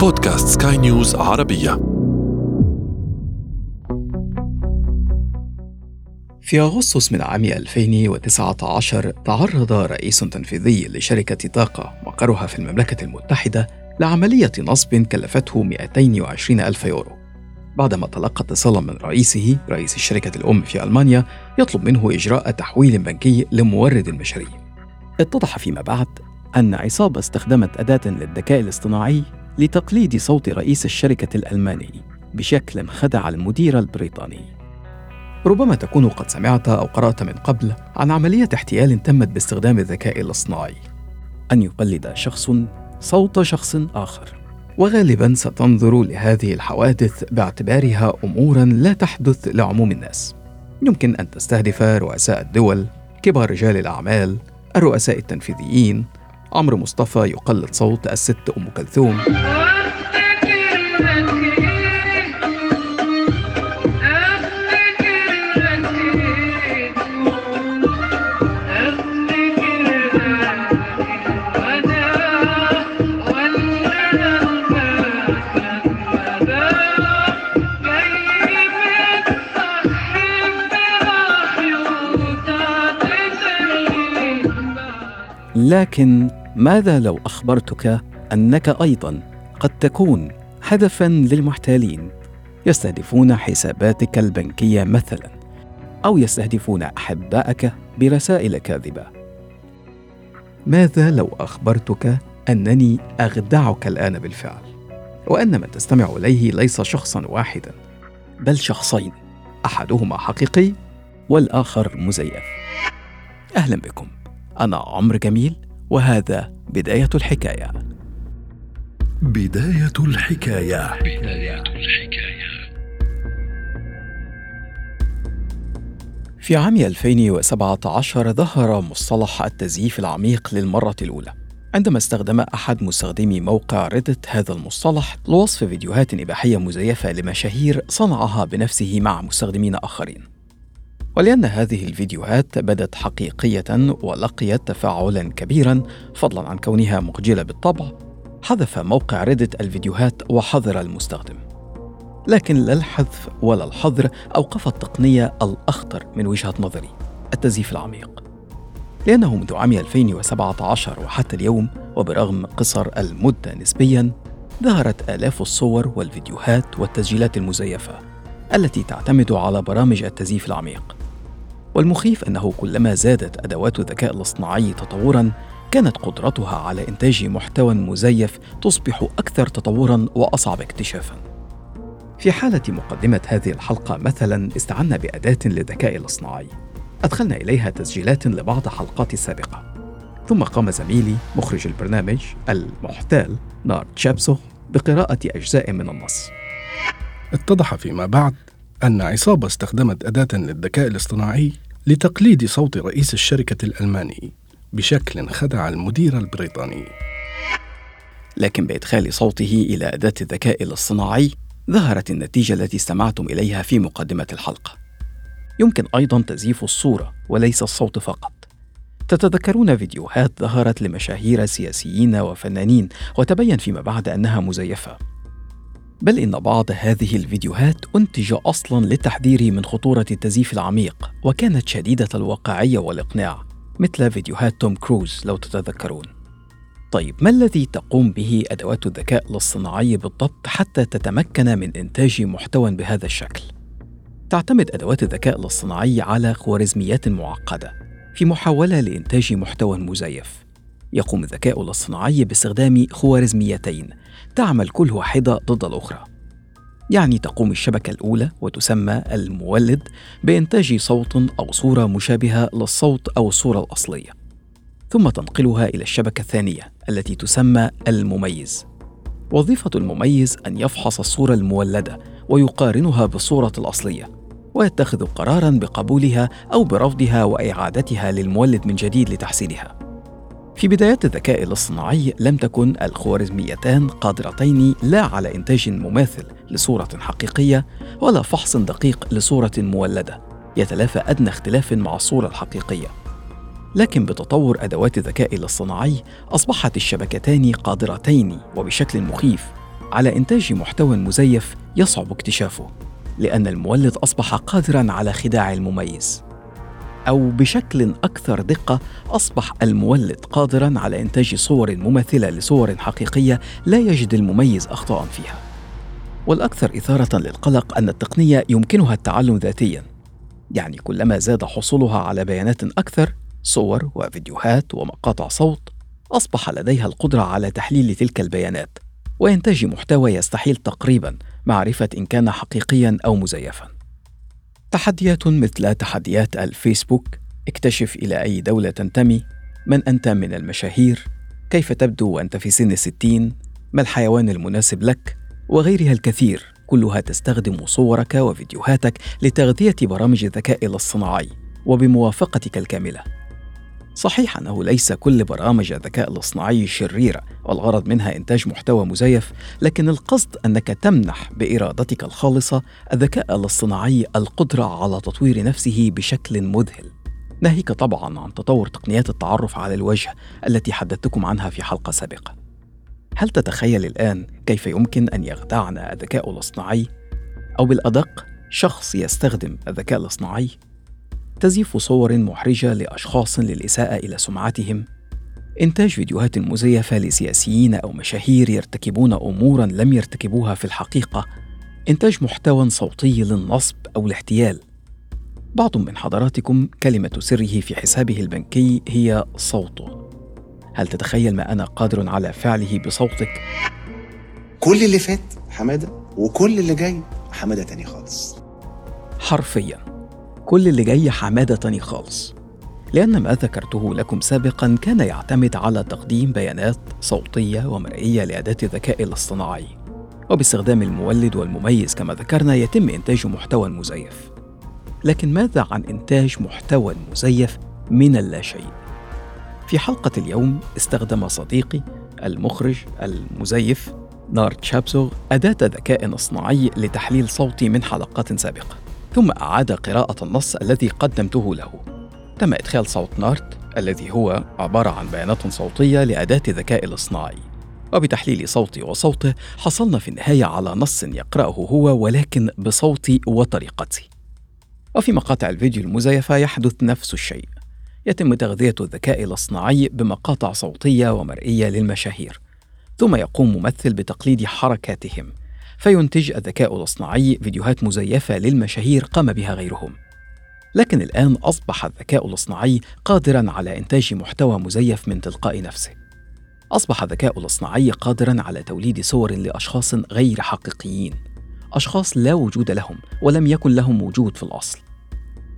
بودكاست سكاي نيوز عربية. في أغسطس من عام 2019 تعرض رئيس تنفيذي لشركة طاقة مقرها في المملكة المتحدة لعملية نصب كلفته 220 ألف يورو. بعدما تلقى اتصالا من رئيسه رئيس الشركة الأم في ألمانيا يطلب منه إجراء تحويل بنكي لمورد المشاريع اتضح فيما بعد أن عصابة استخدمت أداة للذكاء الاصطناعي لتقليد صوت رئيس الشركة الألماني بشكل خدع المدير البريطاني. ربما تكون قد سمعت أو قرأت من قبل عن عملية احتيال تمت باستخدام الذكاء الاصطناعي. أن يقلد شخص صوت شخص آخر. وغالبا ستنظر لهذه الحوادث باعتبارها امورا لا تحدث لعموم الناس. يمكن أن تستهدف رؤساء الدول، كبار رجال الأعمال، الرؤساء التنفيذيين، عمرو مصطفى يقلد صوت الست أم كلثوم. لكن ماذا لو أخبرتك أنك أيضا قد تكون هدفا للمحتالين يستهدفون حساباتك البنكية مثلا أو يستهدفون أحبائك برسائل كاذبة؟ ماذا لو أخبرتك أنني أخدعك الآن بالفعل؟ وأن من تستمع إليه ليس شخصا واحدا بل شخصين أحدهما حقيقي والآخر مزيف. أهلا بكم. أنا عمرو جميل. وهذا بداية الحكاية. بداية الحكاية. بدايه الحكاية في عام 2017 ظهر مصطلح التزييف العميق للمرة الأولى. عندما استخدم أحد مستخدمي موقع ريدت هذا المصطلح لوصف فيديوهات إباحية مزيفة لمشاهير صنعها بنفسه مع مستخدمين آخرين. ولأن هذه الفيديوهات بدت حقيقية ولقيت تفاعلا كبيرا فضلا عن كونها مخجلة بالطبع. حذف موقع ريدت الفيديوهات وحظر المستخدم. لكن لا الحذف ولا الحظر أوقف التقنية الأخطر من وجهة نظري التزييف العميق. لأنه منذ عام 2017 وحتى اليوم وبرغم قصر المدة نسبيا ظهرت آلاف الصور والفيديوهات والتسجيلات المزيفة التي تعتمد على برامج التزييف العميق. والمخيف أنه كلما زادت أدوات الذكاء الاصطناعي تطورا كانت قدرتها على إنتاج محتوى مزيف تصبح أكثر تطورا وأصعب اكتشافا. في حالة مقدمة هذه الحلقة مثلا استعنا بأداة للذكاء الاصطناعي. أدخلنا إليها تسجيلات لبعض حلقات السابقة ثم قام زميلي مخرج البرنامج المحتال نار تشابسو بقراءة أجزاء من النص. اتضح فيما بعد أن عصابة استخدمت أداة للذكاء الاصطناعي لتقليد صوت رئيس الشركة الألماني بشكل خدع المدير البريطاني. لكن بإدخال صوته إلى أداة الذكاء الاصطناعي ظهرت النتيجة التي استمعتم إليها في مقدمة الحلقة. يمكن أيضا تزييف الصورة وليس الصوت فقط. تتذكرون فيديوهات ظهرت لمشاهير سياسيين وفنانين وتبين فيما بعد أنها مزيفة. بل إن بعض هذه الفيديوهات أنتج أصلا للتحذير من خطورة التزييف العميق وكانت شديدة الواقعية والإقناع مثل فيديوهات توم كروز لو تتذكرون طيب ما الذي تقوم به أدوات الذكاء الاصطناعي بالضبط حتى تتمكن من إنتاج محتوى بهذا الشكل؟ تعتمد أدوات الذكاء الاصطناعي على خوارزميات معقدة في محاولة لإنتاج محتوى مزيف يقوم الذكاء الاصطناعي باستخدام خوارزميتين تعمل كل واحدة ضد الأخرى. يعني تقوم الشبكة الأولى وتسمى المولد بإنتاج صوت أو صورة مشابهة للصوت أو الصورة الأصلية ثم تنقلها إلى الشبكة الثانية التي تسمى المميز. وظيفة المميز أن يفحص الصورة المولدة ويقارنها بالصورة الأصلية ويتخذ قرارا بقبولها أو برفضها وإعادتها للمولد من جديد لتحسينها في بدايات الذكاء الاصطناعي لم تكن الخوارزميتان قادرتين لا على إنتاج مماثل لصورة حقيقية ولا فحص دقيق لصورة مولدة يتلافى أدنى اختلاف مع الصورة الحقيقية. لكن بتطور أدوات الذكاء الاصطناعي أصبحت الشبكتان قادرتين وبشكل مخيف على إنتاج محتوى مزيف يصعب اكتشافه لأن المولد أصبح قادرا على خداع المميز. أو بشكل أكثر دقة أصبح المولد قادرا على إنتاج صور مماثلة لصور حقيقية لا يجد المميز أخطاء فيها. والأكثر إثارة للقلق أن التقنية يمكنها التعلم ذاتيا. يعني كلما زاد حصولها على بيانات أكثر صور وفيديوهات ومقاطع صوت أصبح لديها القدرة على تحليل تلك البيانات وإنتاج محتوى يستحيل تقريبا معرفة إن كان حقيقيا أو مزيفا. تحديات مثل تحديات الفيسبوك اكتشف إلى أي دولة تنتمي من أنت من المشاهير كيف تبدو وأنت في سن الستين ما الحيوان المناسب لك وغيرها الكثير. كلها تستخدم صورك وفيديوهاتك لتغذية برامج الذكاء الاصطناعي وبموافقتك الكاملة. صحيح أنه ليس كل برامج الذكاء الاصطناعي شريرة والغرض منها إنتاج محتوى مزيف لكن القصد أنك تمنح بإرادتك الخالصة الذكاء الاصطناعي القدرة على تطوير نفسه بشكل مذهل. ناهيك طبعا عن تطور تقنيات التعرف على الوجه التي حدثتكم عنها في حلقة سابقة. هل تتخيل الآن كيف يمكن أن يخدعنا الذكاء الاصطناعي؟ أو بالأدق شخص يستخدم الذكاء الاصطناعي؟ تزييف صور محرجة لأشخاص للإساءة إلى سمعتهم. إنتاج فيديوهات مزيفة لسياسيين أو مشاهير يرتكبون أمورا لم يرتكبوها في الحقيقة. إنتاج محتوى صوتي للنصب أو الاحتيال. بعض من حضراتكم كلمة سره في حسابه البنكي هي صوته. هل تتخيل ما أنا قادر على فعله بصوتك؟ كل اللي فات حمادة وكل اللي جاي حمادة تاني خالص. حرفيا. كل اللي جاي حمادة تاني خالص. لأن ما ذكرته لكم سابقا كان يعتمد على تقديم بيانات صوتية ومرئية لأداة الذكاء الاصطناعي. وباستخدام المولد والمميز كما ذكرنا يتم إنتاج محتوى مزيف. لكن ماذا عن إنتاج محتوى مزيف من اللاشيء؟ في حلقة اليوم استخدم صديقي المخرج المزيف نار تشابسوغ أداة ذكاء اصطناعي لتحليل صوتي من حلقات سابقة. ثم أعاد قراءة النص الذي قدمته له. تم إدخال صوت نارت الذي هو عبارة عن بيانات صوتية لأداة الذكاء الاصطناعي وبتحليل صوتي وصوته حصلنا في النهاية على نص يقرأه هو ولكن بصوتي وطريقتي. وفي مقاطع الفيديو المزيفة يحدث نفس الشيء. يتم تغذية الذكاء الاصطناعي بمقاطع صوتية ومرئية للمشاهير. ثم يقوم ممثل بتقليد حركاتهم. فينتج الذكاء الاصطناعي فيديوهات مزيفة للمشاهير قام بها غيرهم. لكن الآن أصبح الذكاء الاصطناعي قادرا على إنتاج محتوى مزيف من تلقاء نفسه. أصبح الذكاء الاصطناعي قادرا على توليد صور لأشخاص غير حقيقيين أشخاص لا وجود لهم ولم يكن لهم وجود في الأصل.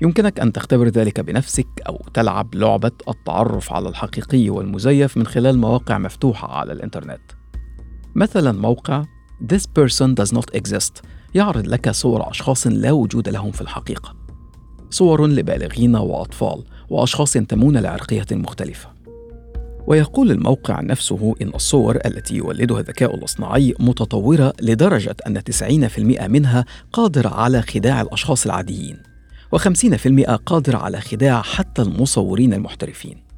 يمكنك أن تختبر ذلك بنفسك أو تلعب لعبة التعرف على الحقيقي والمزيف من خلال مواقع مفتوحة على الإنترنت. مثلا موقع This person does not exist. يعرض لك صور أشخاص لا وجود لهم في الحقيقة. صور لبالغين وأطفال وأشخاص ينتمون لعرقية مختلفة. ويقول الموقع نفسه إن الصور التي يولدها الذكاء الاصطناعي متطورة لدرجة أن 90% منها قادرة على خداع الأشخاص العاديين و50% قادرة على خداع حتى المصورين المحترفين.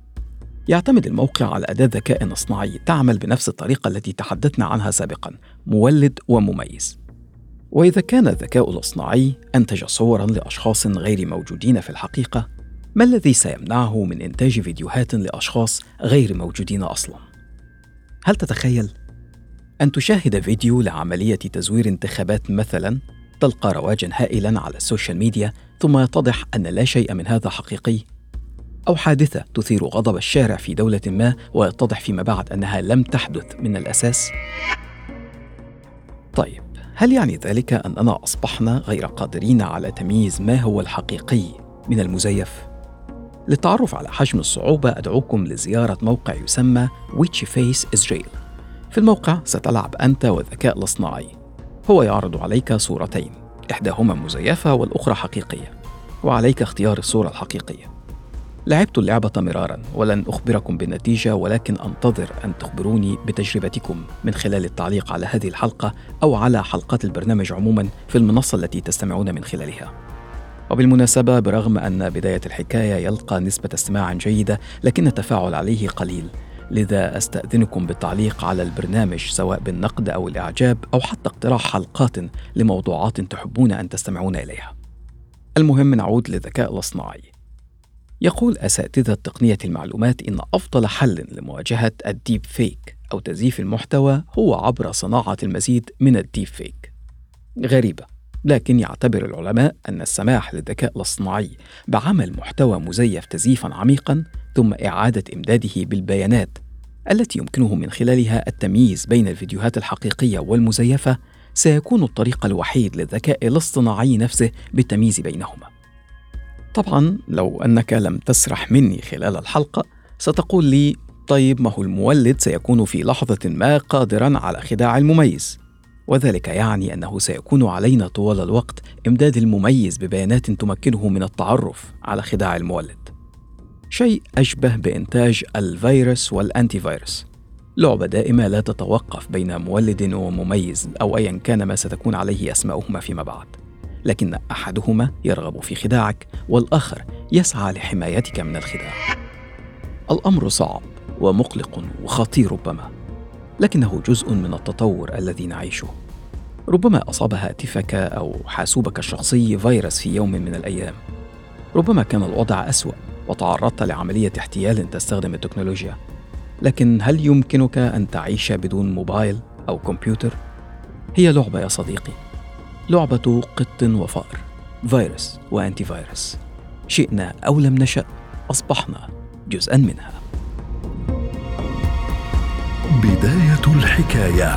يعتمد الموقع على أداة ذكاء اصطناعي تعمل بنفس الطريقة التي تحدثنا عنها سابقا مولد ومميز. وإذا كان الذكاء الاصطناعي أنتج صورا لأشخاص غير موجودين في الحقيقة ما الذي سيمنعه من إنتاج فيديوهات لأشخاص غير موجودين أصلا؟ هل تتخيل؟ أن تشاهد فيديو لعملية تزوير انتخابات مثلا تلقى رواجا هائلا على ال social media ثم يتضح أن لا شيء من هذا حقيقي؟ أو حادثة تثير غضب الشارع في دولة ما ويتضح فيما بعد أنها لم تحدث من الأساس؟ طيب هل يعني ذلك أننا أصبحنا غير قادرين على تمييز ما هو الحقيقي من المزيف؟ للتعرف على حجم الصعوبة أدعوكم لزيارة موقع يسمى Which Face Is Real في الموقع ستلعب أنت والذكاء الاصطناعي هو يعرض عليك صورتين إحداهما مزيفة والأخرى حقيقية وعليك اختيار الصورة الحقيقية لعبت اللعبة مرارا ولن أخبركم بالنتيجة ولكن أنتظر أن تخبروني بتجربتكم من خلال التعليق على هذه الحلقة أو على حلقات البرنامج عموما في المنصة التي تستمعون من خلالها وبالمناسبة برغم أن بداية الحكاية يلقى نسبة استماع جيدة لكن التفاعل عليه قليل لذا أستأذنكم بالتعليق على البرنامج سواء بالنقد أو الإعجاب أو حتى اقتراح حلقات لموضوعات تحبون أن تستمعون إليها. المهم نعود للذكاء الاصطناعي. يقول أساتذة تقنية المعلومات إن أفضل حل لمواجهة الديب فيك أو تزييف المحتوى هو عبر صناعة المزيد من الديب فيك. غريبة لكن يعتبر العلماء أن السماح للذكاء الاصطناعي بعمل محتوى مزيف تزييفا عميقا ثم إعادة إمداده بالبيانات التي يمكنه من خلالها التمييز بين الفيديوهات الحقيقية والمزيفة سيكون الطريق الوحيد للذكاء الاصطناعي نفسه بالتمييز بينهما. طبعا لو أنك لم تسرح مني خلال الحلقة ستقول لي طيب ما هو المولد سيكون في لحظة ما قادرا على خداع المميز. وذلك يعني أنه سيكون علينا طوال الوقت إمداد المميز ببيانات تمكنه من التعرف على خداع المولد. شيء أشبه بإنتاج الفيروس والانتي فيروس لعبة دائمة لا تتوقف بين مولد ومميز أو ايا كان ما ستكون عليه أسماؤهما فيما بعد. لكن أحدهما يرغب في خداعك والآخر يسعى لحمايتك من الخداع. الأمر صعب ومقلق وخطير ربما لكنه جزء من التطور الذي نعيشه. ربما اصاب هاتفك أو حاسوبك الشخصي فيروس في يوم من الأيام. ربما كان الوضع أسوأ وتعرضت لعملية احتيال تستخدم التكنولوجيا. لكن هل يمكنك أن تعيش بدون موبايل أو كمبيوتر؟ هي لعبة يا صديقي. لعبة قط وفأر. فيروس وانتي فيروس شئنا أو لم نشأ أصبحنا جزءا منها. بداية الحكاية.